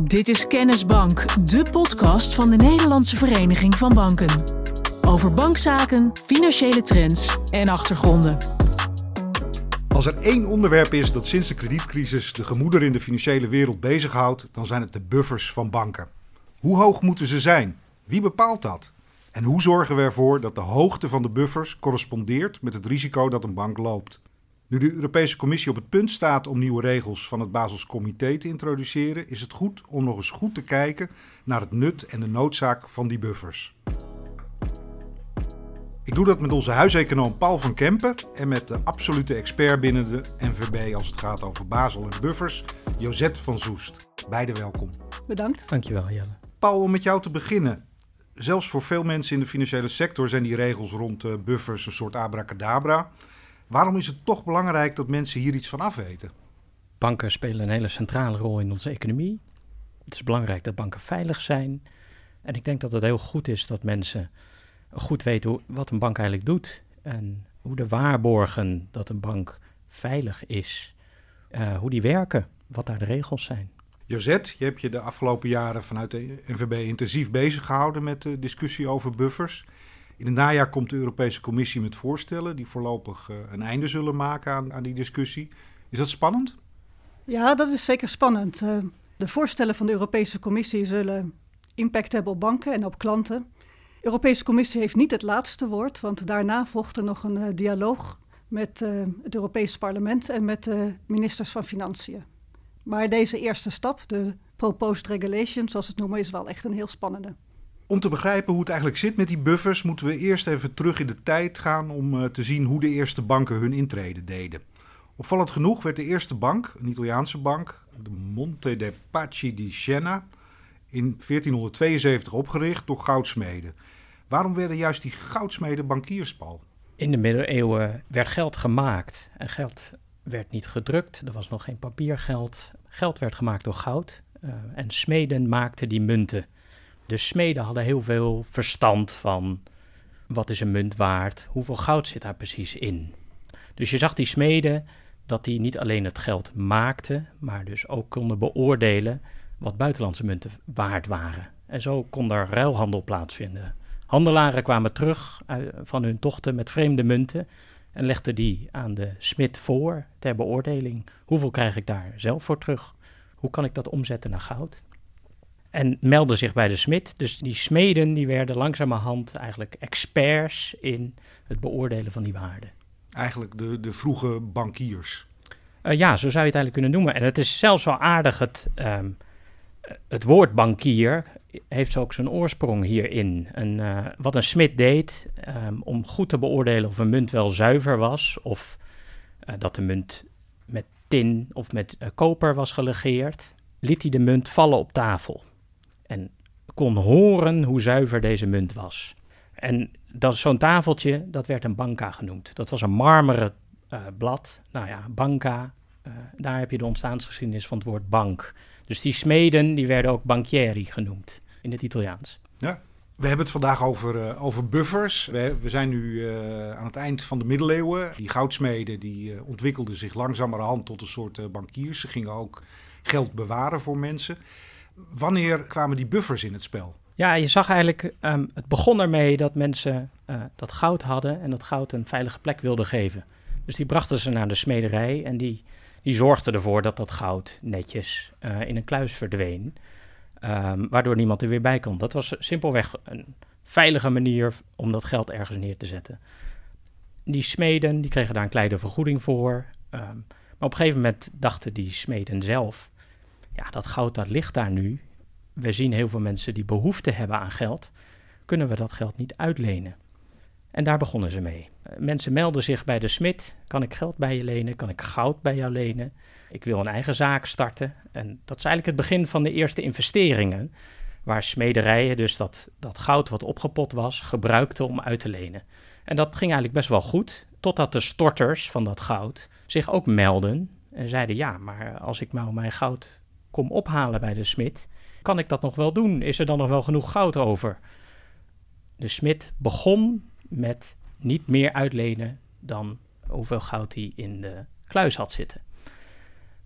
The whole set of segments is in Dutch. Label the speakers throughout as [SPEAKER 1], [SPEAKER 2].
[SPEAKER 1] Dit is Kennisbank, de podcast van de Nederlandse Vereniging van Banken. Over bankzaken, financiële trends en achtergronden.
[SPEAKER 2] Als er één onderwerp is dat sinds de kredietcrisis de gemoeder in de financiële wereld bezighoudt, dan zijn het de buffers van banken. Hoe hoog moeten ze zijn? Wie bepaalt dat? En hoe zorgen we ervoor dat de hoogte van de buffers correspondeert met het risico dat een bank loopt? Nu de Europese Commissie op het punt staat om nieuwe regels van het Basels Comité te introduceren, is het goed om nog eens goed te kijken naar het nut en de noodzaak van die buffers. Ik doe dat met onze huiseconoom Paul van Kempen en met de absolute expert binnen de NVB als het gaat over Basel en buffers, Josette van Zoest. Beide welkom.
[SPEAKER 3] Bedankt.
[SPEAKER 4] Dankjewel Jelle.
[SPEAKER 2] Paul, om met jou te beginnen. Zelfs voor veel mensen in de financiële sector zijn die regels rond uh, buffers een soort abracadabra. Waarom is het toch belangrijk dat mensen hier iets van afweten?
[SPEAKER 4] Banken spelen een hele centrale rol in onze economie. Het is belangrijk dat banken veilig zijn. En ik denk dat het heel goed is dat mensen goed weten hoe, wat een bank eigenlijk doet. En hoe de waarborgen dat een bank veilig is, uh, hoe die werken, wat daar de regels zijn.
[SPEAKER 2] Josette, je hebt je de afgelopen jaren vanuit de NVB intensief bezig gehouden met de discussie over buffers. In het najaar komt de Europese Commissie met voorstellen die voorlopig uh, een einde zullen maken aan, aan, die discussie. Is dat spannend?
[SPEAKER 3] Ja, dat is zeker spannend. Uh, de voorstellen van de Europese Commissie zullen impact hebben op banken en op klanten. De Europese Commissie heeft niet het laatste woord, want daarna volgt er nog een uh, dialoog met het Europese parlement en met de ministers van Financiën. Maar deze eerste stap, de proposed regulation, zoals het noemen, is wel echt een heel spannende.
[SPEAKER 2] Om te begrijpen hoe het eigenlijk zit met die buffers, moeten we eerst even terug in de tijd gaan om uh, te zien hoe de eerste banken hun intrede deden. Opvallend genoeg werd de eerste bank, een Italiaanse bank, de Monte dei Paschi di Siena, in 1472 opgericht door goudsmeden. Waarom werden juist die goudsmeden bankiers, Paul?
[SPEAKER 4] In de middeleeuwen werd geld gemaakt en geld werd niet gedrukt. Er was nog geen papiergeld. Geld werd gemaakt door goud uh, en smeden maakten die munten. De smeden hadden heel veel verstand van wat is een munt waard, hoeveel goud zit daar precies in. Dus je zag die smeden dat die niet alleen het geld maakten, maar dus ook konden beoordelen wat buitenlandse munten waard waren. En zo kon er ruilhandel plaatsvinden. Handelaren kwamen terug van hun tochten met vreemde munten en legden die aan de smid voor ter beoordeling. Hoeveel krijg ik daar zelf voor terug? Hoe kan ik dat omzetten naar goud? En meldden zich bij de smid. Dus die smeden die werden langzamerhand eigenlijk experts in het beoordelen van die waarden.
[SPEAKER 2] Eigenlijk de, de vroege bankiers.
[SPEAKER 4] Uh, ja, zo zou je het eigenlijk kunnen noemen. En het is zelfs wel aardig, het, um, het woord bankier heeft ook zijn oorsprong hierin. En, uh, wat een smid deed um, om goed te beoordelen of een munt wel zuiver was... of uh, dat de munt met tin of met koper was gelegeerd... liet hij de munt vallen op tafel en kon horen hoe zuiver deze munt was. En dat, zo'n tafeltje, dat werd een banca genoemd. Dat was een marmeren uh, blad. Nou ja, banca, uh, daar heb je de ontstaansgeschiedenis van het woord bank. Dus die smeden, die werden ook banchieri genoemd in het Italiaans.
[SPEAKER 2] Ja, we hebben het vandaag over, uh, over buffers. We, we zijn nu aan het eind van de middeleeuwen. Die goudsmeden die, ontwikkelden zich langzamerhand tot een soort bankiers. Ze gingen ook geld bewaren voor mensen. Wanneer kwamen die buffers in het spel?
[SPEAKER 4] Ja, je zag eigenlijk, um, het begon ermee dat mensen uh, dat goud hadden en dat goud een veilige plek wilden geven. Dus die brachten ze naar de smederij en die, die zorgden ervoor dat dat goud netjes uh, in een kluis verdween. Um, waardoor niemand er weer bij kon. Dat was simpelweg een veilige manier om dat geld ergens neer te zetten. Die smeden die kregen daar een kleine vergoeding voor. Um, maar op een gegeven moment dachten die smeden zelf ja, dat goud dat ligt daar nu. We zien heel veel mensen die behoefte hebben aan geld. Kunnen we dat geld niet uitlenen? En daar begonnen ze mee. Mensen melden zich bij de smid. Kan ik geld bij je lenen? Kan ik goud bij jou lenen? Ik wil een eigen zaak starten. En dat is eigenlijk het begin van de eerste investeringen. Waar smederijen dus dat, dat goud wat opgepot was, gebruikten om uit te lenen. En dat ging eigenlijk best wel goed. Totdat de storters van dat goud zich ook melden. En zeiden: Ja, maar als ik nou mijn goud kom ophalen bij de smid. Kan ik dat nog wel doen? Is er dan nog wel genoeg goud over? De smid begon met niet meer uitlenen dan hoeveel goud hij in de kluis had zitten.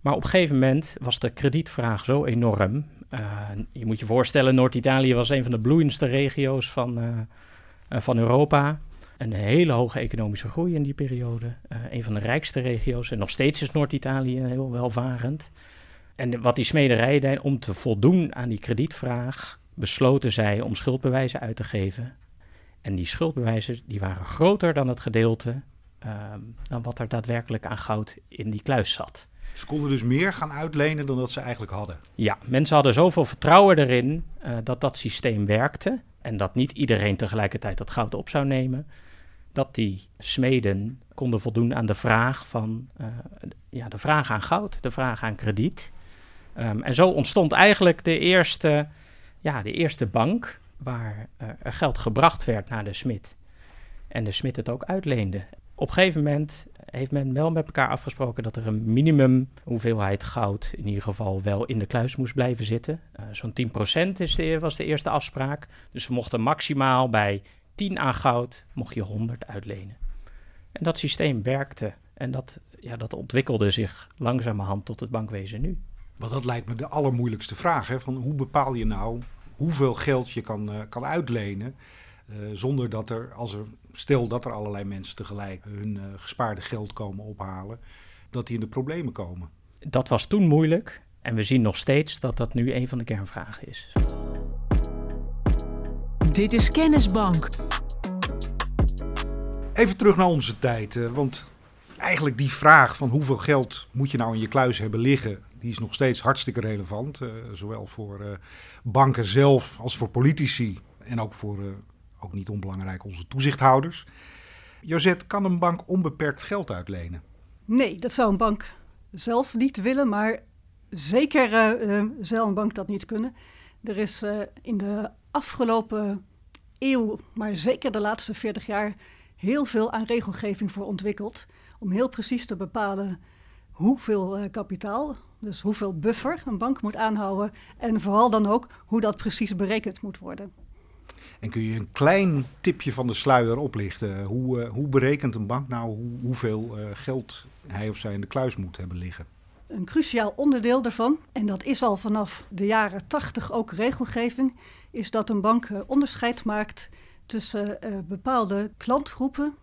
[SPEAKER 4] Maar op een gegeven moment was de kredietvraag zo enorm. je moet je voorstellen, Noord-Italië was een van de bloeiendste regio's van, van Europa. Een hele hoge economische groei in die periode. een van de rijkste regio's. En nog steeds is Noord-Italië heel welvarend. En wat die smederij deed, om te voldoen aan die kredietvraag, besloten zij om schuldbewijzen uit te geven. En die schuldbewijzen die waren groter dan het gedeelte ehm, dan wat er daadwerkelijk aan goud in die kluis zat.
[SPEAKER 2] Ze konden dus meer gaan uitlenen dan dat ze eigenlijk hadden.
[SPEAKER 4] Ja, mensen hadden zoveel vertrouwen erin uh, dat dat systeem werkte en dat niet iedereen tegelijkertijd dat goud op zou nemen, dat die smeden konden voldoen aan de vraag van uh, ja, de vraag aan goud, de vraag aan krediet. Um, en zo ontstond eigenlijk de eerste, ja, de eerste bank waar uh, er geld gebracht werd naar de smid. En de smid het ook uitleende. Op een gegeven moment heeft men wel met elkaar afgesproken dat er een minimum hoeveelheid goud in ieder geval wel in de kluis moest blijven zitten. Uh, Zo'n 10% is was de eerste afspraak. Dus we mochten maximaal bij 10 aan goud, mocht je 100 uitlenen. En dat systeem werkte en dat, ja, dat ontwikkelde zich langzamerhand tot het bankwezen nu.
[SPEAKER 2] Want dat lijkt me de allermoeilijkste vraag. Hè? Van hoe bepaal je nou hoeveel geld je kan, uh, kan uitlenen. Uh, zonder dat er, als er, stel dat er allerlei mensen tegelijk hun uh, gespaarde geld komen ophalen, dat die in de problemen komen.
[SPEAKER 4] Dat was toen moeilijk en we zien nog steeds dat dat nu een van de kernvragen is.
[SPEAKER 1] Dit is Kennisbank.
[SPEAKER 2] Even terug naar onze tijd, want eigenlijk die vraag van hoeveel geld moet je nou in je kluis hebben liggen, die is nog steeds hartstikke relevant. Uh, zowel voor uh, banken zelf als voor politici en ook voor, uh, ook niet onbelangrijk, onze toezichthouders. Josette, kan een bank onbeperkt geld uitlenen?
[SPEAKER 3] Nee, dat zou een bank zelf niet willen, maar zeker zal een bank dat niet kunnen. Er is in de afgelopen eeuw, maar zeker de laatste 40 jaar, heel veel aan regelgeving voor ontwikkeld. Om heel precies te bepalen hoeveel uh, kapitaal, dus hoeveel buffer een bank moet aanhouden en vooral dan ook hoe dat precies berekend moet worden.
[SPEAKER 2] En kun je een klein tipje van de sluier oplichten? Hoe, uh, hoe berekent een bank nou hoe, hoeveel uh, geld hij of zij in de kluis moet hebben liggen?
[SPEAKER 3] Een cruciaal onderdeel daarvan, en dat is al vanaf de jaren 80 ook regelgeving, is dat een bank onderscheid maakt tussen bepaalde klantgroepen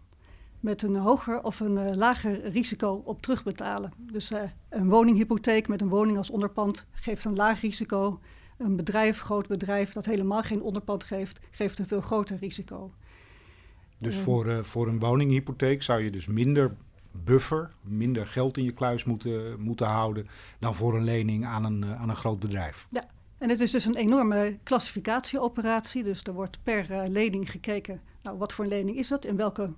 [SPEAKER 3] met een hoger of een uh, lager risico op terugbetalen. Dus uh, een woninghypotheek met een woning als onderpand geeft een laag risico. Een bedrijf, groot bedrijf dat helemaal geen onderpand geeft, geeft een veel groter risico.
[SPEAKER 2] Dus voor, uh, voor een woninghypotheek zou je dus minder buffer, minder geld in je kluis moeten, moeten houden dan voor een lening aan een, aan een groot bedrijf.
[SPEAKER 3] Ja, en het is dus een enorme klassificatieoperatie. Dus er wordt per lening gekeken, nou wat voor een lening is dat, in welke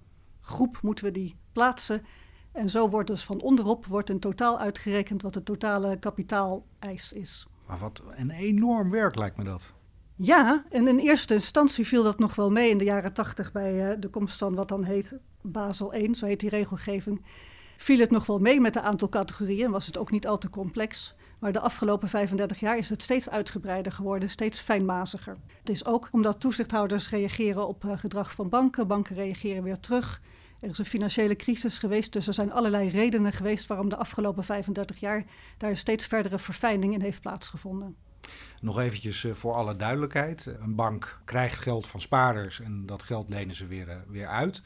[SPEAKER 3] groep moeten we die plaatsen. En zo wordt dus van onderop wordt een totaal uitgerekend wat de totale kapitaaleis is.
[SPEAKER 2] Maar wat een enorm werk lijkt me dat.
[SPEAKER 3] Ja, en in eerste instantie viel dat nog wel mee in de jaren tachtig bij uh, de komst van wat dan heet Basel 1, zo heet die regelgeving. Viel het nog wel mee met een aantal categorieën, was het ook niet al te complex. Maar de afgelopen 35 jaar is het steeds uitgebreider geworden, steeds fijnmaziger. Het is ook omdat toezichthouders reageren op uh, gedrag van banken, banken reageren weer terug. Er is een financiële crisis geweest, dus er zijn allerlei redenen geweest waarom de afgelopen 35 jaar daar steeds verdere verfijning in heeft plaatsgevonden.
[SPEAKER 2] Nog eventjes uh, voor alle duidelijkheid. Een bank krijgt geld van spaarders en dat geld lenen ze weer, uh, weer uit.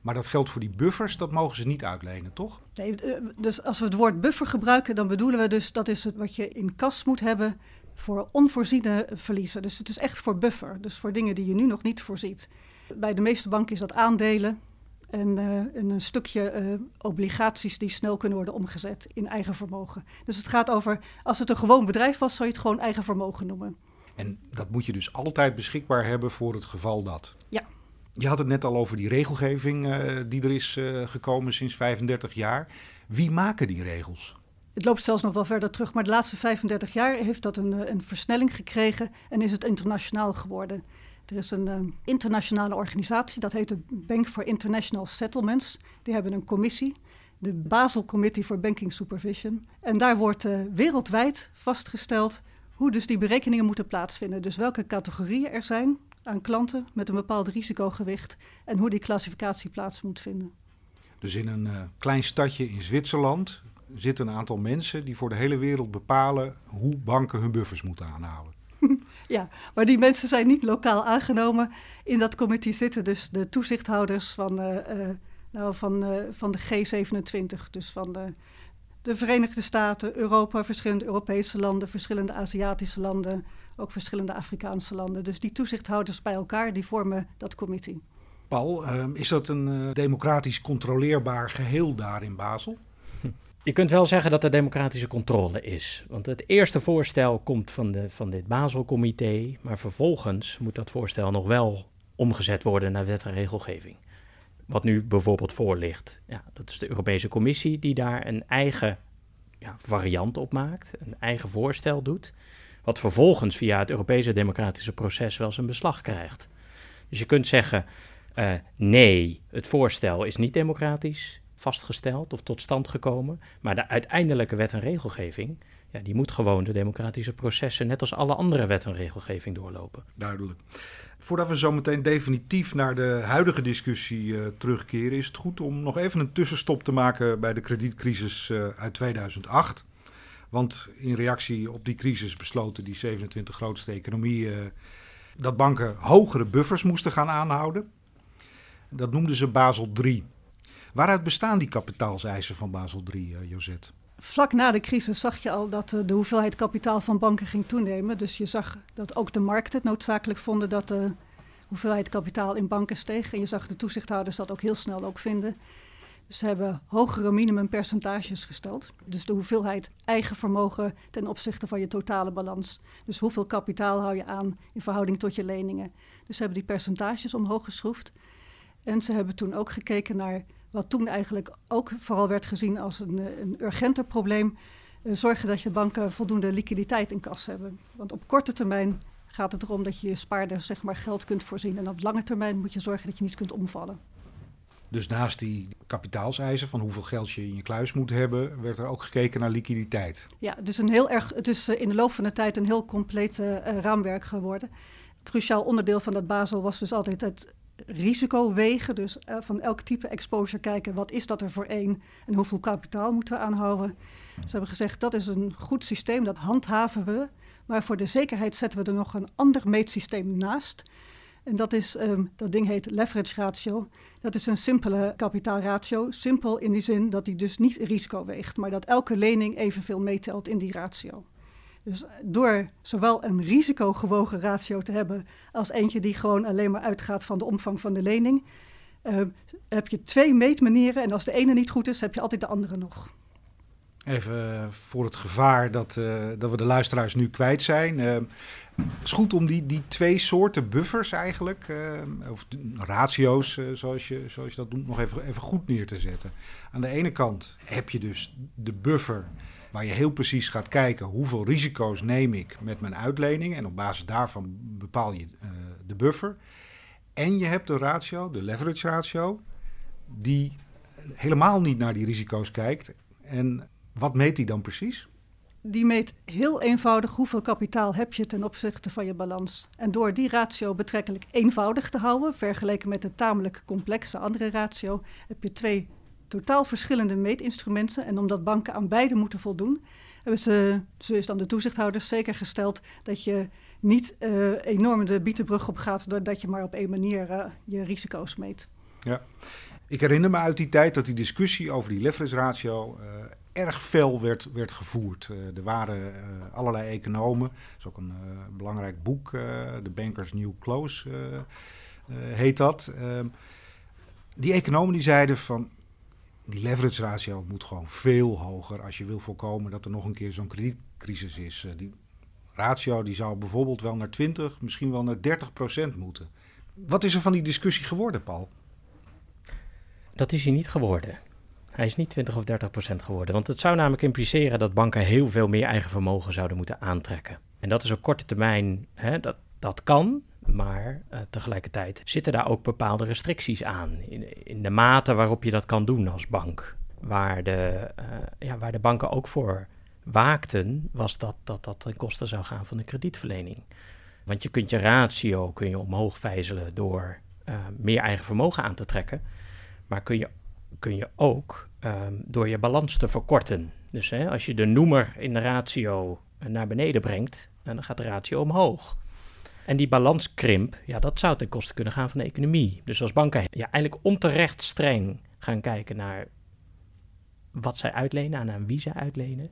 [SPEAKER 2] Maar dat geldt voor die buffers, dat mogen ze niet uitlenen, toch?
[SPEAKER 3] Nee, dus als we het woord buffer gebruiken, dan bedoelen we dus dat is het wat je in kas moet hebben voor onvoorziene verliezen. Dus het is echt voor buffer, dus voor dingen die je nu nog niet voorziet. Bij de meeste banken is dat aandelen en, en een stukje uh, obligaties die snel kunnen worden omgezet in eigen vermogen. Dus het gaat over, als het een gewoon bedrijf was, zou je het gewoon eigen vermogen noemen.
[SPEAKER 2] En dat moet je dus altijd beschikbaar hebben voor het geval dat?
[SPEAKER 3] Ja.
[SPEAKER 2] Je had het net al over die regelgeving uh, die er is uh, gekomen sinds 35 jaar. Wie maken die regels?
[SPEAKER 3] Het loopt zelfs nog wel verder terug, maar de laatste 35 jaar heeft dat een, een versnelling gekregen en is het internationaal geworden. Er is een uh, internationale organisatie, dat heet de Bank for International Settlements. Die hebben een commissie, de Basel Committee for Banking Supervision. En daar wordt wereldwijd vastgesteld hoe dus die berekeningen moeten plaatsvinden. Dus welke categorieën er zijn aan klanten met een bepaald risicogewicht en hoe die klassificatie plaats moet vinden.
[SPEAKER 2] Dus in een uh, klein stadje in Zwitserland zitten een aantal mensen die voor de hele wereld bepalen hoe banken hun buffers moeten aanhouden.
[SPEAKER 3] Ja, maar die mensen zijn niet lokaal aangenomen. In dat comité zitten dus de toezichthouders van, uh, nou, van, uh, van de G27, dus van de, de Verenigde Staten, Europa, verschillende Europese landen, verschillende Aziatische landen, ook verschillende Afrikaanse landen. Dus die toezichthouders bij elkaar, die vormen dat comité.
[SPEAKER 2] Paul, uh, is dat een democratisch controleerbaar geheel daar in Basel?
[SPEAKER 4] Je kunt wel zeggen dat er democratische controle is. Want het eerste voorstel komt van, de, van dit Baselcomité, maar vervolgens moet dat voorstel nog wel omgezet worden naar wet en regelgeving. Wat nu bijvoorbeeld voor ligt. Ja, dat is de Europese Commissie die daar een eigen ja, variant op maakt, een eigen voorstel doet, wat vervolgens via het Europese democratische proces wel zijn beslag krijgt. Dus je kunt zeggen, uh, nee, het voorstel is niet democratisch vastgesteld of tot stand gekomen. Maar de uiteindelijke wet en regelgeving, ja, die moet gewoon de democratische processen, net als alle andere wet en regelgeving, doorlopen.
[SPEAKER 2] Duidelijk. Voordat we zo meteen definitief naar de huidige discussie uh, terugkeren, is het goed om nog even een tussenstop te maken bij de kredietcrisis uh, uit 2008. Want in reactie op die crisis besloten die 27 grootste economieën uh, dat banken hogere buffers moesten gaan aanhouden. Dat noemden ze Basel III. Waaruit bestaan die kapitaalseisen van Basel III, uh, Josette?
[SPEAKER 3] Vlak na de crisis zag je al dat uh, de hoeveelheid kapitaal van banken ging toenemen. Dus je zag dat ook de markten het noodzakelijk vonden dat de hoeveelheid kapitaal in banken steeg. En je zag de toezichthouders dat ook heel snel ook vinden. Dus ze hebben hogere minimumpercentages gesteld. Dus de hoeveelheid eigen vermogen ten opzichte van je totale balans. Dus hoeveel kapitaal hou je aan in verhouding tot je leningen. Dus ze hebben die percentages omhoog geschroefd. En ze hebben toen ook gekeken naar wat toen eigenlijk ook vooral werd gezien als een, eh, een urgenter probleem, uh, zorgen dat je banken voldoende liquiditeit in kas hebben. Want op korte termijn gaat het erom dat je je spaarders zeg maar, geld kunt voorzien. En op lange termijn moet je zorgen dat je niet kunt omvallen.
[SPEAKER 2] Dus naast die kapitaalseisen van hoeveel geld je in je kluis moet hebben, werd er ook gekeken naar liquiditeit.
[SPEAKER 3] Ja, dus een heel erg, het is in de loop van de tijd een heel compleet uh, raamwerk geworden. Cruciaal onderdeel van dat Basel was dus altijd het risico wegen. Dus uh, van elk type exposure kijken, wat is dat er voor één en hoeveel kapitaal moeten we aanhouden. Ze hebben gezegd, dat is een goed systeem, dat handhaven we. Maar voor de zekerheid zetten we er nog een ander meetsysteem naast. En dat, is, um, dat ding heet leverage ratio. Dat is een simpele kapitaalratio. Simpel in die zin dat die dus niet risico weegt, maar dat elke lening evenveel meetelt in die ratio. Dus door zowel een risicogewogen ratio te hebben als eentje die gewoon alleen maar uitgaat van de omvang van de lening, uh, heb je twee meetmanieren en als de ene niet goed is, heb je altijd de andere nog.
[SPEAKER 2] Even eh, voor het gevaar dat, uh, dat we de luisteraars nu kwijt zijn. Uh, het is goed om die, die twee soorten buffers eigenlijk, of ratio's zoals, je, zoals je dat doet, nog even, even goed neer te zetten. Aan de ene kant heb je dus de buffer waar je heel precies gaat kijken hoeveel risico's neem ik met mijn uitlening en op basis daarvan bepaal je uh, de buffer. En je hebt de ratio, de leverage ratio, die helemaal niet naar die risico's kijkt. En wat meet die dan precies?
[SPEAKER 3] Die meet heel eenvoudig hoeveel kapitaal heb je ten opzichte van je balans. En door die ratio betrekkelijk eenvoudig te houden, vergeleken met de tamelijk complexe andere ratio, heb je twee totaal verschillende meetinstrumenten. En omdat banken aan beide moeten voldoen, hebben ze, zo is dan de toezichthouders, zeker gesteld dat je niet uh, enorm de bietenbrug op gaat doordat je maar op één manier uh, je risico's meet.
[SPEAKER 2] Ja, ik herinner me uit die tijd dat die discussie over die leverage ratio uh, erg fel werd, werd gevoerd. er waren allerlei economen, dat is ook een belangrijk boek, The Bankers New Close heet dat. Ehm, die economen die zeiden van die leverage ratio moet gewoon veel hoger als je wil voorkomen dat er nog een keer zo'n kredietcrisis is. Uh, die ratio die zou bijvoorbeeld wel naar 20, misschien wel naar 30 procent moeten. Wat is er van die discussie geworden, Paul?
[SPEAKER 4] Dat is hij niet geworden. Hij is niet 20 of 30 procent geworden. Want het zou namelijk impliceren dat banken heel veel meer eigen vermogen zouden moeten aantrekken. En dat is op korte termijn, hè, dat, dat kan. Maar uh, tegelijkertijd zitten daar ook bepaalde restricties aan. In, in, de mate waarop je dat kan doen als bank. Waar de, uh, ja, waar de banken ook voor waakten, was dat dat, dat ten koste zou gaan van de kredietverlening. Want je kunt je ratio kun je omhoog vijzelen door uh, meer eigen vermogen aan te trekken. Maar kun je, kun je ook um, door je balans te verkorten. Dus hè, als je de noemer in de ratio naar beneden brengt, dan gaat de ratio omhoog. En die balanskrimp, ja, dat zou ten koste kunnen gaan van de economie. Dus als banken ja, eigenlijk onterecht streng gaan kijken naar wat zij uitlenen en aan wie zij uitlenen,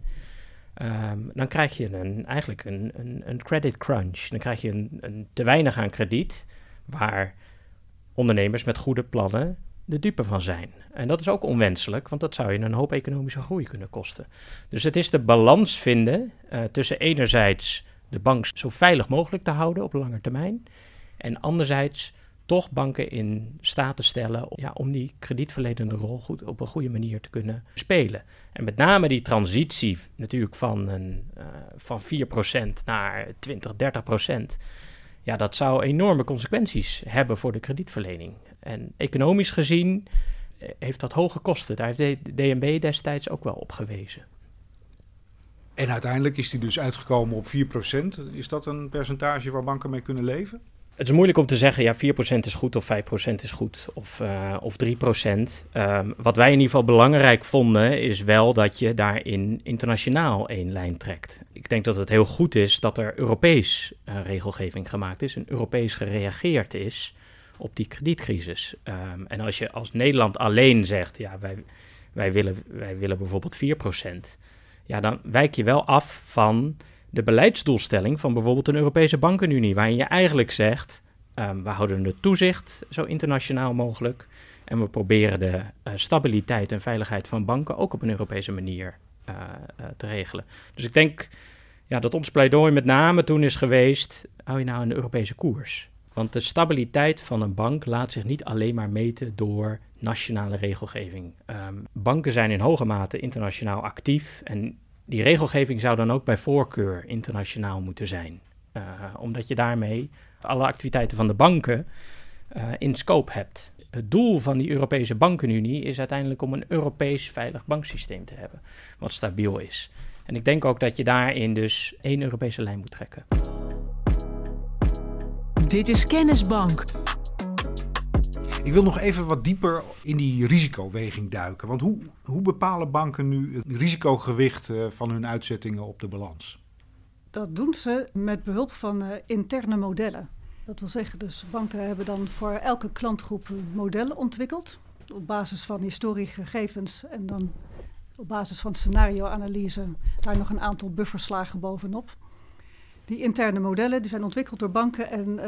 [SPEAKER 4] ehm, dan krijg je een, eigenlijk een, een, een credit crunch. Dan krijg je een, een te weinig aan krediet, waar ondernemers met goede plannen de dupe van zijn. En dat is ook onwenselijk, want dat zou je een hoop economische groei kunnen kosten. Dus het is de balans vinden uh, tussen enerzijds de bank zo veilig mogelijk te houden op lange termijn, en anderzijds toch banken in staat te stellen ja, om die kredietverledende rol goed, op een goede manier te kunnen spelen. En met name die transitie natuurlijk van, een, uh, van 4% naar 20, 30%. Ja, dat zou enorme consequenties hebben voor de kredietverlening. En economisch gezien eh, heeft dat hoge kosten. Daar heeft de DNB destijds ook wel op gewezen.
[SPEAKER 2] En uiteindelijk is die dus uitgekomen op 4%. Is dat een percentage waar banken mee kunnen leven?
[SPEAKER 4] Het is moeilijk om te zeggen, ja, 4% is goed of 5% is goed of, uh, of 3%. Um, ehm, wat wij in ieder geval belangrijk vonden, is wel dat je daarin internationaal één lijn trekt. Ik denk dat het heel goed is dat er Europees uh, regelgeving gemaakt is en Europees gereageerd is op die kredietcrisis. Um, en als je als Nederland alleen zegt, ja, wij, wij, willen, wij willen bijvoorbeeld 4%, ja, dan wijk je wel af van de beleidsdoelstelling van bijvoorbeeld een Europese bankenunie, waarin je eigenlijk zegt, um, we houden het toezicht zo internationaal mogelijk en we proberen de uh, stabiliteit en veiligheid van banken ook op een Europese manier uh, uh, te regelen. Dus ik denk ja, dat ons pleidooi met name toen is geweest, hou je nou een Europese koers? Want de stabiliteit van een bank laat zich niet alleen maar meten door nationale regelgeving. Um, banken zijn in hoge mate internationaal actief en die regelgeving zou dan ook bij voorkeur internationaal moeten zijn. Uh, omdat je daarmee alle activiteiten van de banken uh, in scope hebt. Het doel van die Europese bankenunie is uiteindelijk om een Europees veilig banksysteem te hebben, wat stabiel is. En ik denk ook dat je daarin dus één Europese lijn moet trekken.
[SPEAKER 1] Dit is Kennisbank.
[SPEAKER 2] Ik wil nog even wat dieper in die risicoweging duiken. Want hoe, hoe bepalen banken nu het risicogewicht eh, van hun uitzettingen op de balans?
[SPEAKER 3] Dat doen ze met behulp van uh, interne modellen. Dat wil zeggen, dus banken hebben dan voor elke klantgroep modellen ontwikkeld. Op basis van historiegegevens en dan op basis van scenario-analyse daar nog een aantal bufferslagen bovenop. Die interne modellen die zijn ontwikkeld door banken en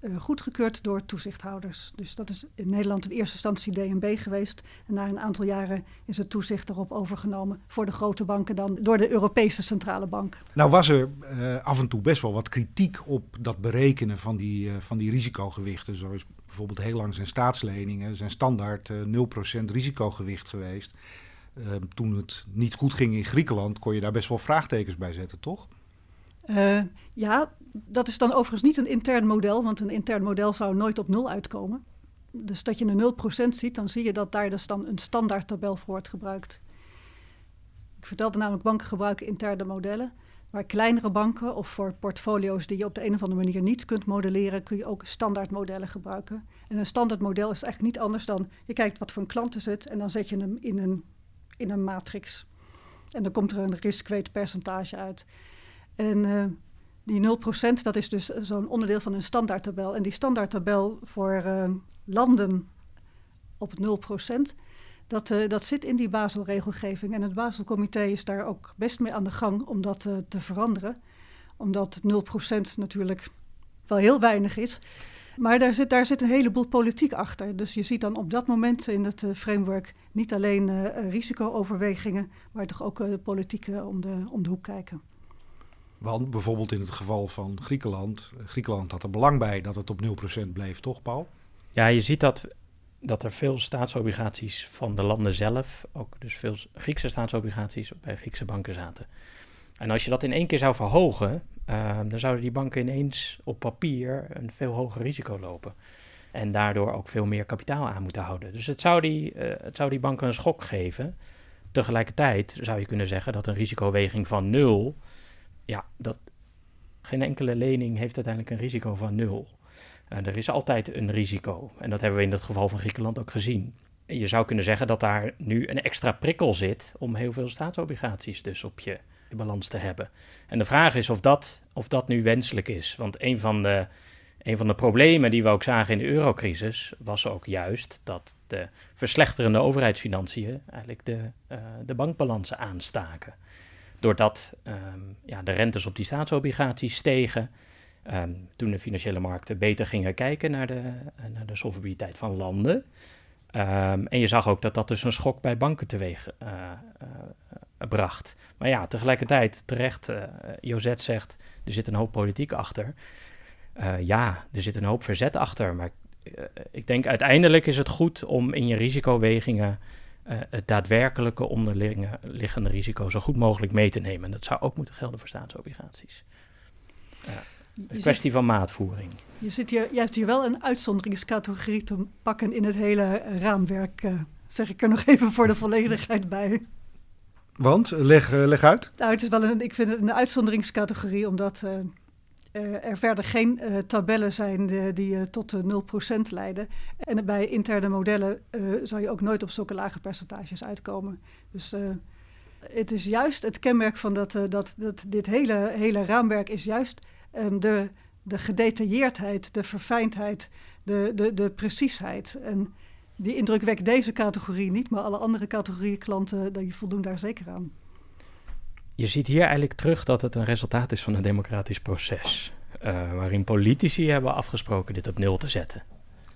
[SPEAKER 3] uh, goedgekeurd door toezichthouders. Dus dat is in Nederland in eerste instantie DNB geweest. En na een aantal jaren is het toezicht erop overgenomen voor de grote banken dan door de Europese Centrale Bank.
[SPEAKER 2] Nou was er uh, af en toe best wel wat kritiek op dat berekenen van die, van die risicogewichten. Zo is bijvoorbeeld heel lang zijn staatsleningen zijn standaard 0% risicogewicht geweest. Ehm, toen het niet goed ging in Griekenland kon je daar best wel vraagtekens bij zetten, toch?
[SPEAKER 3] Uh, ja, dat is dan overigens niet een intern model, want een intern model zou nooit op nul uitkomen. Dus dat je een 0% ziet, dan zie je dat daar dus dan een standaardtabel voor wordt gebruikt. Ik vertelde namelijk, banken gebruiken interne modellen. Maar kleinere banken of voor portfolio's die je op de een of andere manier niet kunt modelleren, kun je ook standaardmodellen gebruiken. En een standaardmodel is eigenlijk niet anders dan je kijkt wat voor een klant is het en dan zet je hem in een, in een matrix. En dan komt er een risk-weight percentage uit. En uh, die 0% dat is dus zo'n onderdeel van een standaardtabel. En die standaardtabel voor uh, landen op 0%, dat, uh, dat zit in die Baselregelgeving. En het Baselcomité is daar ook best mee aan de gang om dat te veranderen. Omdat 0% natuurlijk wel heel weinig is. Maar daar zit, daar zit een heleboel politiek achter. Dus je ziet dan op dat moment in het framework niet alleen risicooverwegingen, maar toch ook politiek om, de, om de hoek kijken.
[SPEAKER 2] Want bijvoorbeeld in het geval van Griekenland, Griekenland had er belang bij dat het op 0% bleef, toch Paul?
[SPEAKER 4] Ja, je ziet dat, dat er veel staatsobligaties van de landen zelf, ook dus veel Griekse staatsobligaties bij Griekse banken zaten. En als je dat in één keer zou verhogen, uh, dan zouden die banken ineens op papier een veel hoger risico lopen. En daardoor ook veel meer kapitaal aan moeten houden. Dus het zou die, uh, het zou die banken een schok geven. Tegelijkertijd zou je kunnen zeggen dat een risicoweging van nul ja, dat, geen enkele lening heeft uiteindelijk een risico van nul. Er is altijd een risico. En dat hebben we in het geval van Griekenland ook gezien. je zou kunnen zeggen dat daar nu een extra prikkel zit om heel veel staatsobligaties dus op je, balans te hebben. En de vraag is of dat, of dat nu wenselijk is. Want een van, de, een van de problemen die we ook zagen in de eurocrisis was ook juist dat de verslechterende overheidsfinanciën eigenlijk de, uh, de bankbalansen aanstaken. Doordat um, ja, de rentes op die staatsobligaties stegen, um, toen de financiële markten beter gingen kijken naar de, naar de solvabiliteit van landen. Um, en je zag ook dat dat dus een schok bij banken teweeg uh, uh, bracht. Maar ja, tegelijkertijd, terecht, Jozet zegt, er zit een hoop politiek achter. ja, er zit een hoop verzet achter. Maar ik denk uiteindelijk is het goed om in je risicowegingen het daadwerkelijke onderliggende risico zo goed mogelijk mee te nemen. En dat zou ook moeten gelden voor staatsobligaties. Een kwestie van maatvoering.
[SPEAKER 3] Je, zit hier, je hebt hier wel een uitzonderingscategorie te pakken in het hele raamwerk. Uh, zeg ik er nog even voor de volledigheid bij.
[SPEAKER 2] Want, leg, uh, leg uit.
[SPEAKER 3] Nou, het is wel een, ik vind het een uitzonderingscategorie, omdat uh, er verder geen tabellen zijn die, die tot 0% leiden. En bij interne modellen zou je ook nooit op zulke lage percentages uitkomen. Dus het is juist het kenmerk van dat, dat, dat dit hele, hele raamwerk is juist um, de, de gedetailleerdheid, de verfijndheid, de, de, de preciesheid. En die indruk wekt deze categorie niet, maar alle andere categorieën klanten die voldoen daar zeker aan.
[SPEAKER 4] Je ziet hier eigenlijk terug dat het een resultaat is van een democratisch proces. Uh, waarin politici hebben afgesproken dit op nul te zetten.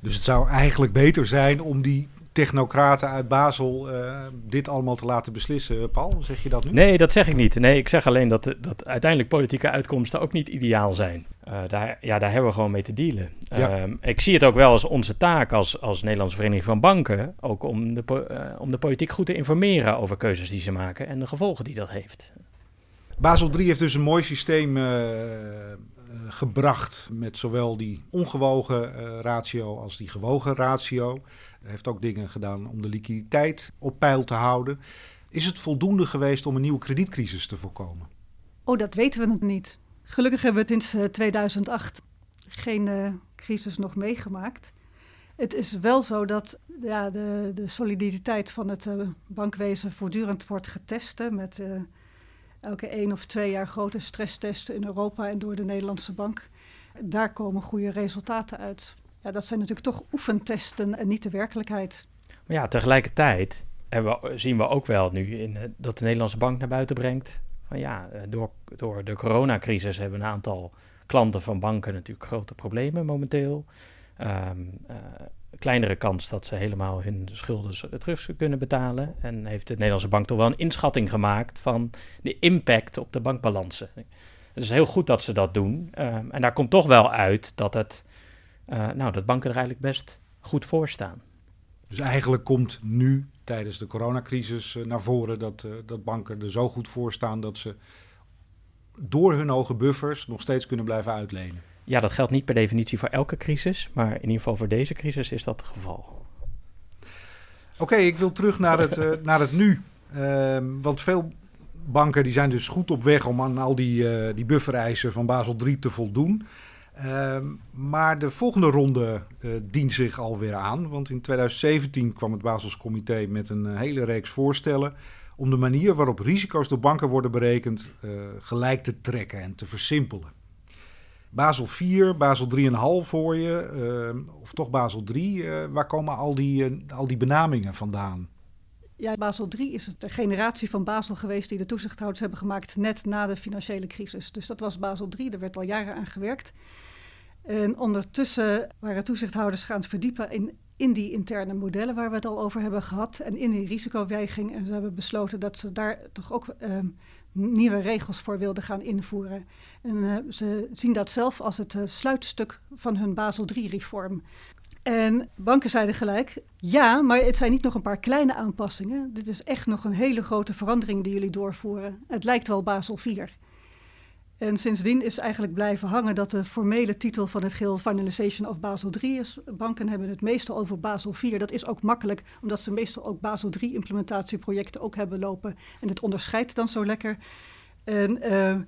[SPEAKER 2] Dus het zou eigenlijk beter zijn om die technocraten uit Basel uh, dit allemaal te laten beslissen. Paul, zeg je dat nu?
[SPEAKER 4] Nee, dat zeg ik niet. Nee, ik zeg alleen dat, dat uiteindelijk politieke uitkomsten ook niet ideaal zijn. Uh, daar, ja, daar hebben we gewoon mee te dealen. Ja. Uh, ik zie het ook wel als onze taak als, als Nederlandse Vereniging van Banken... ook om de, uh, om de politiek goed te informeren over keuzes die ze maken... en de gevolgen die dat heeft.
[SPEAKER 2] Basel III heeft dus een mooi systeem gebracht... met zowel die ongewogen ratio als die gewogen ratio heeft ook dingen gedaan om de liquiditeit op peil te houden. Is het voldoende geweest om een nieuwe kredietcrisis te voorkomen?
[SPEAKER 3] Oh, dat weten we nog niet. Gelukkig hebben we sinds 2008 geen crisis nog meegemaakt. Het is wel zo dat ja, de, de soliditeit van het bankwezen voortdurend wordt getest. Met elke één of twee jaar grote stresstesten in Europa en door de Nederlandse bank. Daar komen goede resultaten uit. Ja, dat zijn natuurlijk toch oefentesten en niet de werkelijkheid.
[SPEAKER 4] Maar ja, tegelijkertijd zien we ook wel nu in, uh, dat de Nederlandse bank naar buiten brengt. Van ja, uh, door, door de coronacrisis hebben een aantal klanten van banken natuurlijk grote problemen momenteel. Um, uh, kleinere kans dat ze helemaal hun schulden terug kunnen betalen. En heeft de Nederlandse bank toch wel een inschatting gemaakt van de impact op de bankbalansen. Het is heel goed dat ze dat doen. Um, en daar komt toch wel uit dat het uh, nou, dat banken er eigenlijk best goed voor staan.
[SPEAKER 2] Dus eigenlijk komt nu tijdens de coronacrisis uh, naar voren dat, uh, dat banken er zo goed voor staan dat ze door hun hoge buffers nog steeds kunnen blijven uitlenen.
[SPEAKER 4] Ja, dat geldt niet per definitie voor elke crisis, maar in ieder geval voor deze crisis is dat het geval.
[SPEAKER 2] Oké, ik wil terug naar het, naar het nu. Ehm, want veel banken die zijn dus goed op weg om aan al die, die buffereisen van Basel III te voldoen. Uh, maar de volgende ronde uh, dient zich alweer aan. Want in 2017 kwam het Baselscomité met een uh, hele reeks voorstellen. om de manier waarop risico's door banken worden berekend. Uh, gelijk te trekken en te versimpelen. Basel 4, Basel 3,5 voor je, ehm, of toch Basel 3. waar komen al die, al die benamingen vandaan?
[SPEAKER 3] Ja, Basel 3 is de generatie van Basel geweest die de toezichthouders hebben gemaakt net na de financiële crisis. Dus dat was Basel 3, daar werd al jaren aan gewerkt. En ondertussen waren toezichthouders gaan verdiepen in, in die interne modellen waar we het al over hebben gehad en in die risicoweging. En ze hebben besloten dat ze daar toch ook uh, nieuwe regels voor wilden gaan invoeren. En uh, ze zien dat zelf als het uh, sluitstuk van hun Basel III-reform. En banken zeiden gelijk, ja, maar het zijn niet nog een paar kleine aanpassingen. Dit is echt nog een hele grote verandering die jullie doorvoeren. Het lijkt wel Basel IV. En sindsdien is eigenlijk blijven hangen dat de formele titel van het geheel Finalization of Basel III is. Banken hebben het meestal over Basel IV. Dat is ook makkelijk, omdat ze meestal ook Basel III implementatieprojecten ook hebben lopen. En het onderscheidt dan zo lekker. En uh, uh,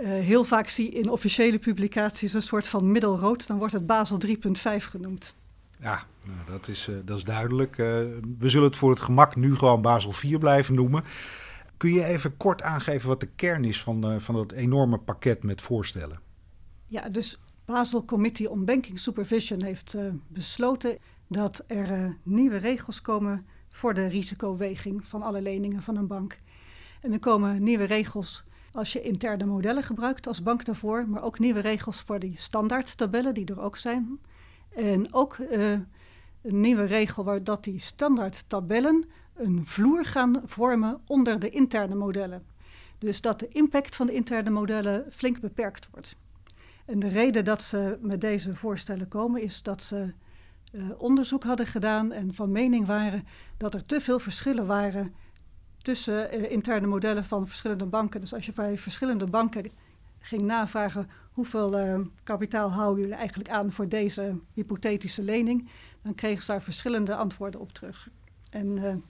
[SPEAKER 3] heel vaak zie in officiële publicaties een soort van middelrood. Dan wordt het Basel 3.5 genoemd.
[SPEAKER 2] Ja, Nou, dat, is, uh, dat is duidelijk. We zullen het voor het gemak nu gewoon Basel 4 blijven noemen. Kun je even kort aangeven wat de kern is van, uh, van dat enorme pakket met voorstellen?
[SPEAKER 3] Ja, dus Basel Committee on Banking Supervision heeft besloten dat er nieuwe regels komen voor de risicoweging van alle leningen van een bank. En er komen nieuwe regels als je interne modellen gebruikt als bank daarvoor, maar ook nieuwe regels voor die standaardtabellen die er ook zijn. En ook een nieuwe regel waar dat die standaardtabellen een vloer gaan vormen onder de interne modellen. Dus dat de impact van de interne modellen flink beperkt wordt. En de reden dat ze met deze voorstellen komen is dat ze uh, onderzoek hadden gedaan en van mening waren dat er te veel verschillen waren tussen uh, interne modellen van verschillende banken. Dus als je bij verschillende banken ging navragen hoeveel uh, kapitaal houden jullie eigenlijk aan voor deze hypothetische lening, dan kregen ze daar verschillende antwoorden op terug. En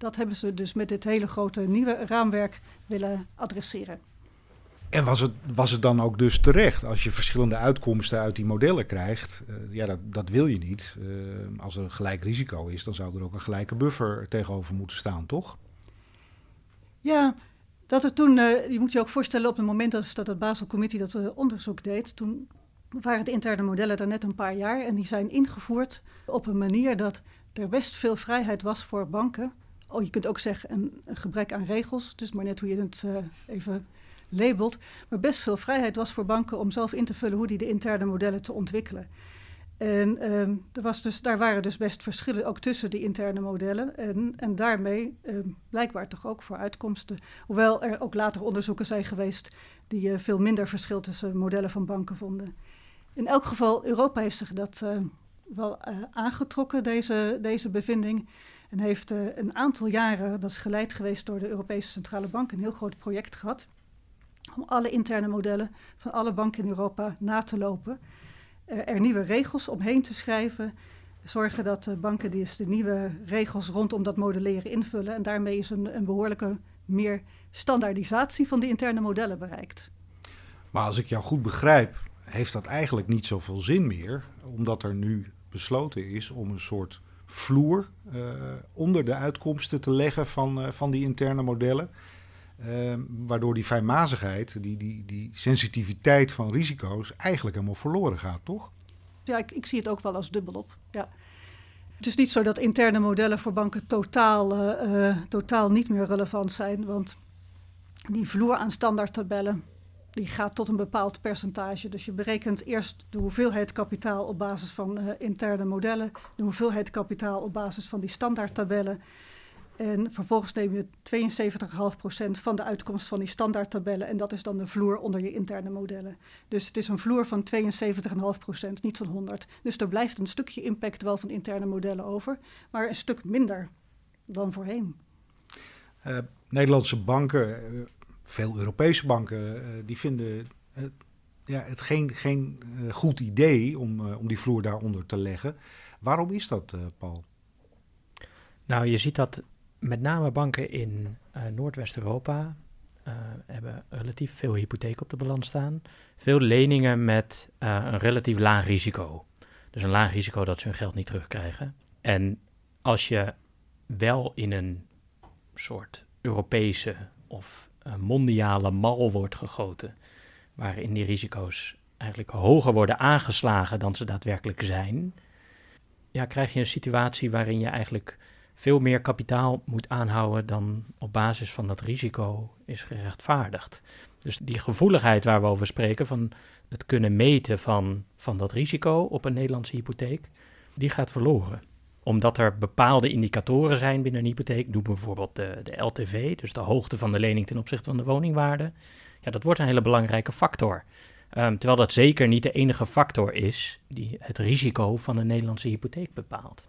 [SPEAKER 3] dat hebben ze dus met dit hele grote nieuwe raamwerk willen adresseren.
[SPEAKER 2] En was het, was het dan ook dus terecht als je verschillende uitkomsten uit die modellen krijgt? Uh, ja, dat, dat wil je niet. Uh, als er een gelijk risico is, dan zou er ook een gelijke buffer tegenover moeten staan, toch?
[SPEAKER 3] Ja, dat er toen, uh, je moet je ook voorstellen op het moment dat, dat het Basel-committee dat onderzoek deed, toen waren de interne modellen er net een paar jaar en die zijn ingevoerd op een manier dat er best veel vrijheid was voor banken. Oh, je kunt ook zeggen een, een gebrek aan regels, dus maar net hoe je het even labelt, maar best veel vrijheid was voor banken om zelf in te vullen hoe die de interne modellen te ontwikkelen. En um, er was dus, daar waren dus best verschillen ook tussen die interne modellen. En, en daarmee um, blijkbaar toch ook voor uitkomsten. Hoewel er ook later onderzoeken zijn geweest die uh, veel minder verschil tussen modellen van banken vonden. In elk geval, Europa heeft zich dat uh, wel aangetrokken, deze, deze bevinding. En heeft een aantal jaren, dat is geleid geweest door de Europese Centrale Bank, een heel groot project gehad om alle interne modellen van alle banken in Europa na te lopen. Uh, er nieuwe regels omheen te schrijven. Zorgen dat de banken dus de nieuwe regels rondom dat modelleren invullen. En daarmee is een, een behoorlijke meer standaardisatie van de interne modellen bereikt.
[SPEAKER 2] Maar als ik jou goed begrijp, heeft dat eigenlijk niet zoveel zin meer. Omdat er nu besloten is om een soort vloer uh, onder de uitkomsten te leggen van, uh, van die interne modellen. Uh, waardoor die fijnmazigheid, die, die, die sensitiviteit van risico's eigenlijk helemaal verloren gaat, toch?
[SPEAKER 3] Ja, ik, ik zie het ook wel als dubbelop. Ja. Het is niet zo dat interne modellen voor banken totaal, totaal niet meer relevant zijn. Want die vloer aan standaardtabellen die gaat tot een bepaald percentage. Dus je berekent eerst de hoeveelheid kapitaal op basis van uh, interne modellen, de hoeveelheid kapitaal op basis van die standaardtabellen. En vervolgens neem je 72,5% van de uitkomst van die standaardtabellen. En dat is dan de vloer onder je interne modellen. Dus het is een vloer van 72,5%, niet van 100. Dus er blijft een stukje impact wel van interne modellen over, maar een stuk minder dan voorheen.
[SPEAKER 2] Uh, Nederlandse banken, uh, veel Europese banken, uh, die vinden ja, het geen, geen goed idee om, om die vloer daaronder te leggen. Waarom is dat, Paul?
[SPEAKER 4] Nou, je ziet dat met name banken in Noordwest-Europa hebben relatief veel hypotheek op de balans staan. Veel leningen met een relatief laag risico. Dus een laag risico dat ze hun geld niet terugkrijgen. En als je wel in een soort Europese of mondiale mal wordt gegoten, waarin die risico's eigenlijk hoger worden aangeslagen dan ze daadwerkelijk zijn, ja, krijg je een situatie waarin je eigenlijk veel meer kapitaal moet aanhouden dan op basis van dat risico is gerechtvaardigd. Dus die gevoeligheid waar we over spreken, van het kunnen meten van, van dat risico op een Nederlandse hypotheek, die gaat verloren. Omdat er bepaalde indicatoren zijn binnen een hypotheek, noem bijvoorbeeld de, de LTV, dus de hoogte van de lening ten opzichte van de woningwaarde. Ja, dat wordt een hele belangrijke factor. Um, terwijl dat zeker niet de enige factor is die het risico van een Nederlandse hypotheek bepaalt.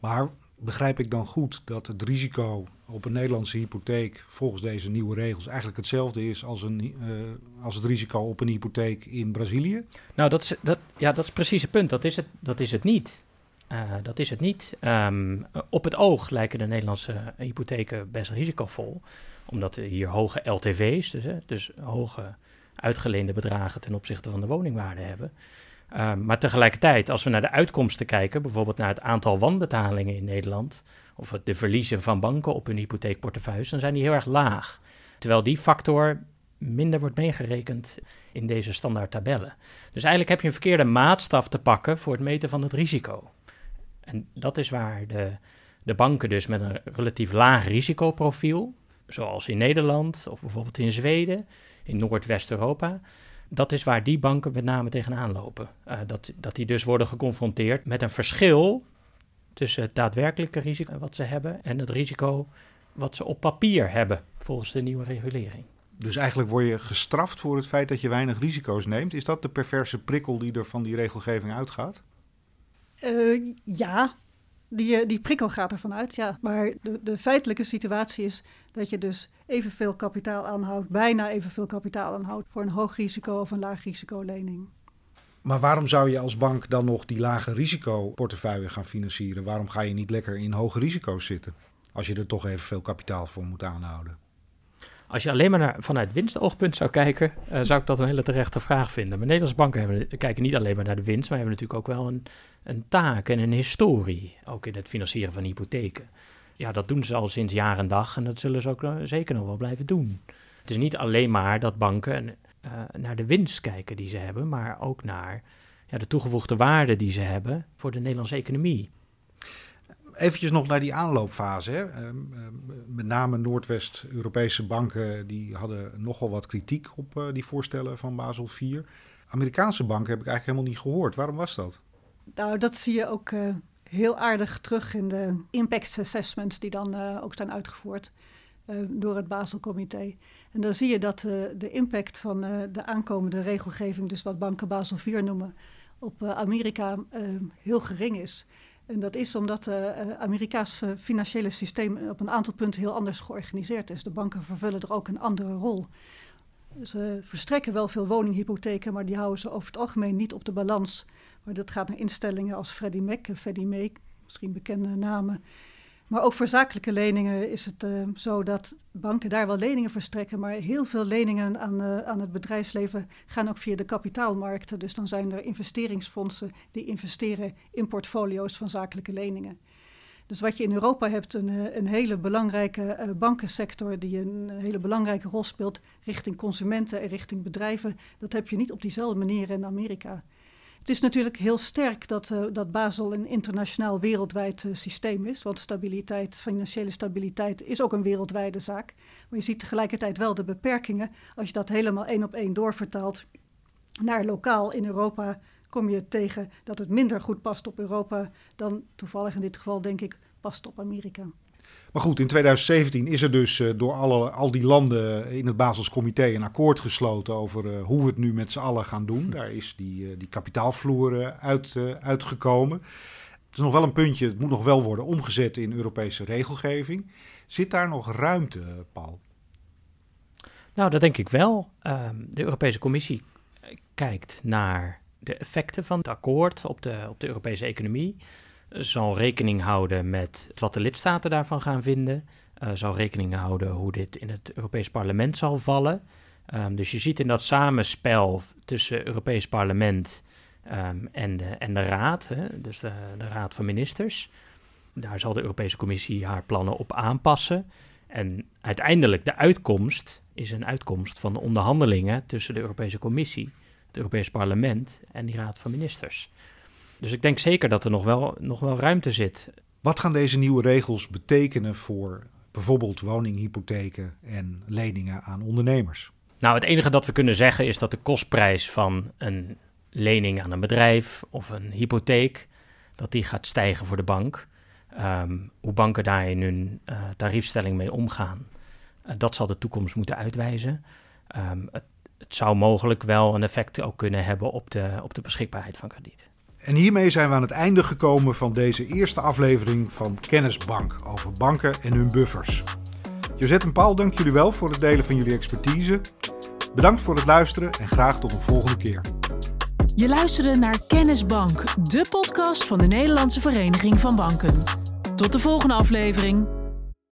[SPEAKER 2] Maar begrijp ik dan goed dat het risico op een Nederlandse hypotheek volgens deze nieuwe regels eigenlijk hetzelfde is als, een, uh, als het risico op een hypotheek in Brazilië?
[SPEAKER 4] Nou, dat is, dat, ja, dat is precies het punt. Dat is het, dat is het niet. Uh, dat is het niet. Um, op het oog lijken de Nederlandse hypotheken best risicovol, omdat hier hoge LTV's, dus, hè, dus hoge uitgeleende bedragen ten opzichte van de woningwaarde hebben. Ehm, maar tegelijkertijd, als we naar de uitkomsten kijken, bijvoorbeeld naar het aantal wanbetalingen in Nederland, of de verliezen van banken op hun hypotheekportefeuille, dan zijn die heel erg laag. Terwijl die factor minder wordt meegerekend in deze standaard tabellen. Dus eigenlijk heb je een verkeerde maatstaf te pakken voor het meten van het risico. En dat is waar de, de banken dus met een relatief laag risicoprofiel, zoals in Nederland of bijvoorbeeld in Zweden, in Noordwest-Europa, dat is waar die banken met name tegenaan lopen. Uh, dat, dat die dus worden geconfronteerd met een verschil tussen het daadwerkelijke risico wat ze hebben en het risico wat ze op papier hebben volgens de nieuwe regulering.
[SPEAKER 2] Dus eigenlijk word je gestraft voor het feit dat je weinig risico's neemt. Is dat de perverse prikkel die er van die regelgeving uitgaat?
[SPEAKER 3] Uh, ja, die, eh, die prikkel gaat ervan uit, ja. Maar de, de feitelijke situatie is dat je dus evenveel kapitaal aanhoudt, bijna evenveel kapitaal aanhoudt voor een hoog risico of een laag risico lening.
[SPEAKER 2] Maar waarom zou je als bank dan nog die lage risicoportefeuille gaan financieren? Waarom ga je niet lekker in hoge risico's zitten? Als je er toch evenveel kapitaal voor moet aanhouden.
[SPEAKER 4] Als je alleen maar naar, vanuit winstoogpunt zou kijken, uh, zou ik dat een hele terechte vraag vinden. Maar Nederlandse banken kijken niet alleen maar naar de winst, maar hebben natuurlijk ook wel een, een taak en een historie, ook in het financieren van hypotheken. Ja, dat doen ze al sinds jaar en dag en dat zullen ze ook zeker nog wel blijven doen. Het is niet alleen maar dat banken uh, naar de winst kijken die ze hebben, maar ook naar ja, de toegevoegde waarde die ze hebben voor de Nederlandse economie.
[SPEAKER 2] Eventjes nog naar die aanloopfase. Hè. Ehm, ehm, met name Noordwest-Europese banken die hadden nogal wat kritiek op uh, die voorstellen van Basel IV. Amerikaanse banken heb ik eigenlijk helemaal niet gehoord. Waarom was dat?
[SPEAKER 3] Nou, dat zie je ook uh, heel aardig terug in de impact assessments die dan uh, ook zijn uitgevoerd door het Baselcomité. En dan zie je dat de impact van de aankomende regelgeving, dus wat banken Basel IV noemen, op Amerika heel gering is. En dat is omdat het uh, Amerikaanse financiële systeem op een aantal punten heel anders georganiseerd is. De banken vervullen er ook een andere rol. Ze verstrekken wel veel woninghypotheken, maar die houden ze over het algemeen niet op de balans. Maar dat gaat naar instellingen als Freddie Mac en Freddie Mae, misschien bekende namen. Maar ook voor zakelijke leningen is het uh, zo dat banken daar wel leningen verstrekken, maar heel veel leningen aan, uh, aan het bedrijfsleven gaan ook via de kapitaalmarkten. Dus dan zijn er investeringsfondsen die investeren in portfolio's van zakelijke leningen. Dus wat je in Europa hebt, een, eh, een hele belangrijke bankensector die een hele belangrijke rol speelt richting consumenten en richting bedrijven, dat heb je niet op diezelfde manier in Amerika. Het is natuurlijk heel sterk dat, uh, dat Basel een internationaal wereldwijd uh, systeem is. Want stabiliteit, financiële stabiliteit is ook een wereldwijde zaak. Maar je ziet tegelijkertijd wel de beperkingen. Als je dat helemaal één op één doorvertaalt naar lokaal in Europa, kom je tegen dat het minder goed past op Europa dan toevallig in dit geval, denk ik, past op Amerika.
[SPEAKER 2] Maar goed, in 2017 is er dus uh, door alle, al die landen in het Basels Comité een akkoord gesloten over uh, hoe we het nu met z'n allen gaan doen. Daar is die, die kapitaalvloer uit, uitgekomen. Het is nog wel een puntje, het moet nog wel worden omgezet in Europese regelgeving. Zit daar nog ruimte, Paul?
[SPEAKER 4] Nou, dat denk ik wel. Ehm, de Europese Commissie kijkt naar de effecten van het akkoord op de, op de Europese economie zal rekening houden met wat de lidstaten daarvan gaan vinden. Uh, zal rekening houden hoe dit in het Europees Parlement zal vallen. Um, dus je ziet in dat samenspel tussen Europees Parlement um, en, de, en de Raad, hè, dus de, de, Raad van Ministers, daar zal de Europese Commissie haar plannen op aanpassen. En uiteindelijk de uitkomst is een uitkomst van de onderhandelingen tussen de Europese Commissie, het Europees Parlement en die Raad van Ministers. Dus ik denk zeker dat er nog wel, nog wel ruimte zit.
[SPEAKER 2] Wat gaan deze nieuwe regels betekenen voor bijvoorbeeld woninghypotheken en leningen aan ondernemers?
[SPEAKER 4] Nou, het enige dat we kunnen zeggen is dat de kostprijs van een lening aan een bedrijf of een hypotheek, dat die gaat stijgen voor de bank. Um, hoe banken daar in hun uh, tariefstelling mee omgaan, uh, dat zal de toekomst moeten uitwijzen. Um, het, het, zou mogelijk wel een effect ook kunnen hebben op de, op de beschikbaarheid van krediet.
[SPEAKER 2] En hiermee zijn we aan het einde gekomen van deze eerste aflevering van Kennisbank over banken en hun buffers. Josette en Paul, dank jullie wel voor het delen van jullie expertise. Bedankt voor het luisteren en graag tot een volgende keer.
[SPEAKER 1] Je luisterde naar Kennisbank, de podcast van de Nederlandse Vereniging van Banken. Tot de volgende aflevering.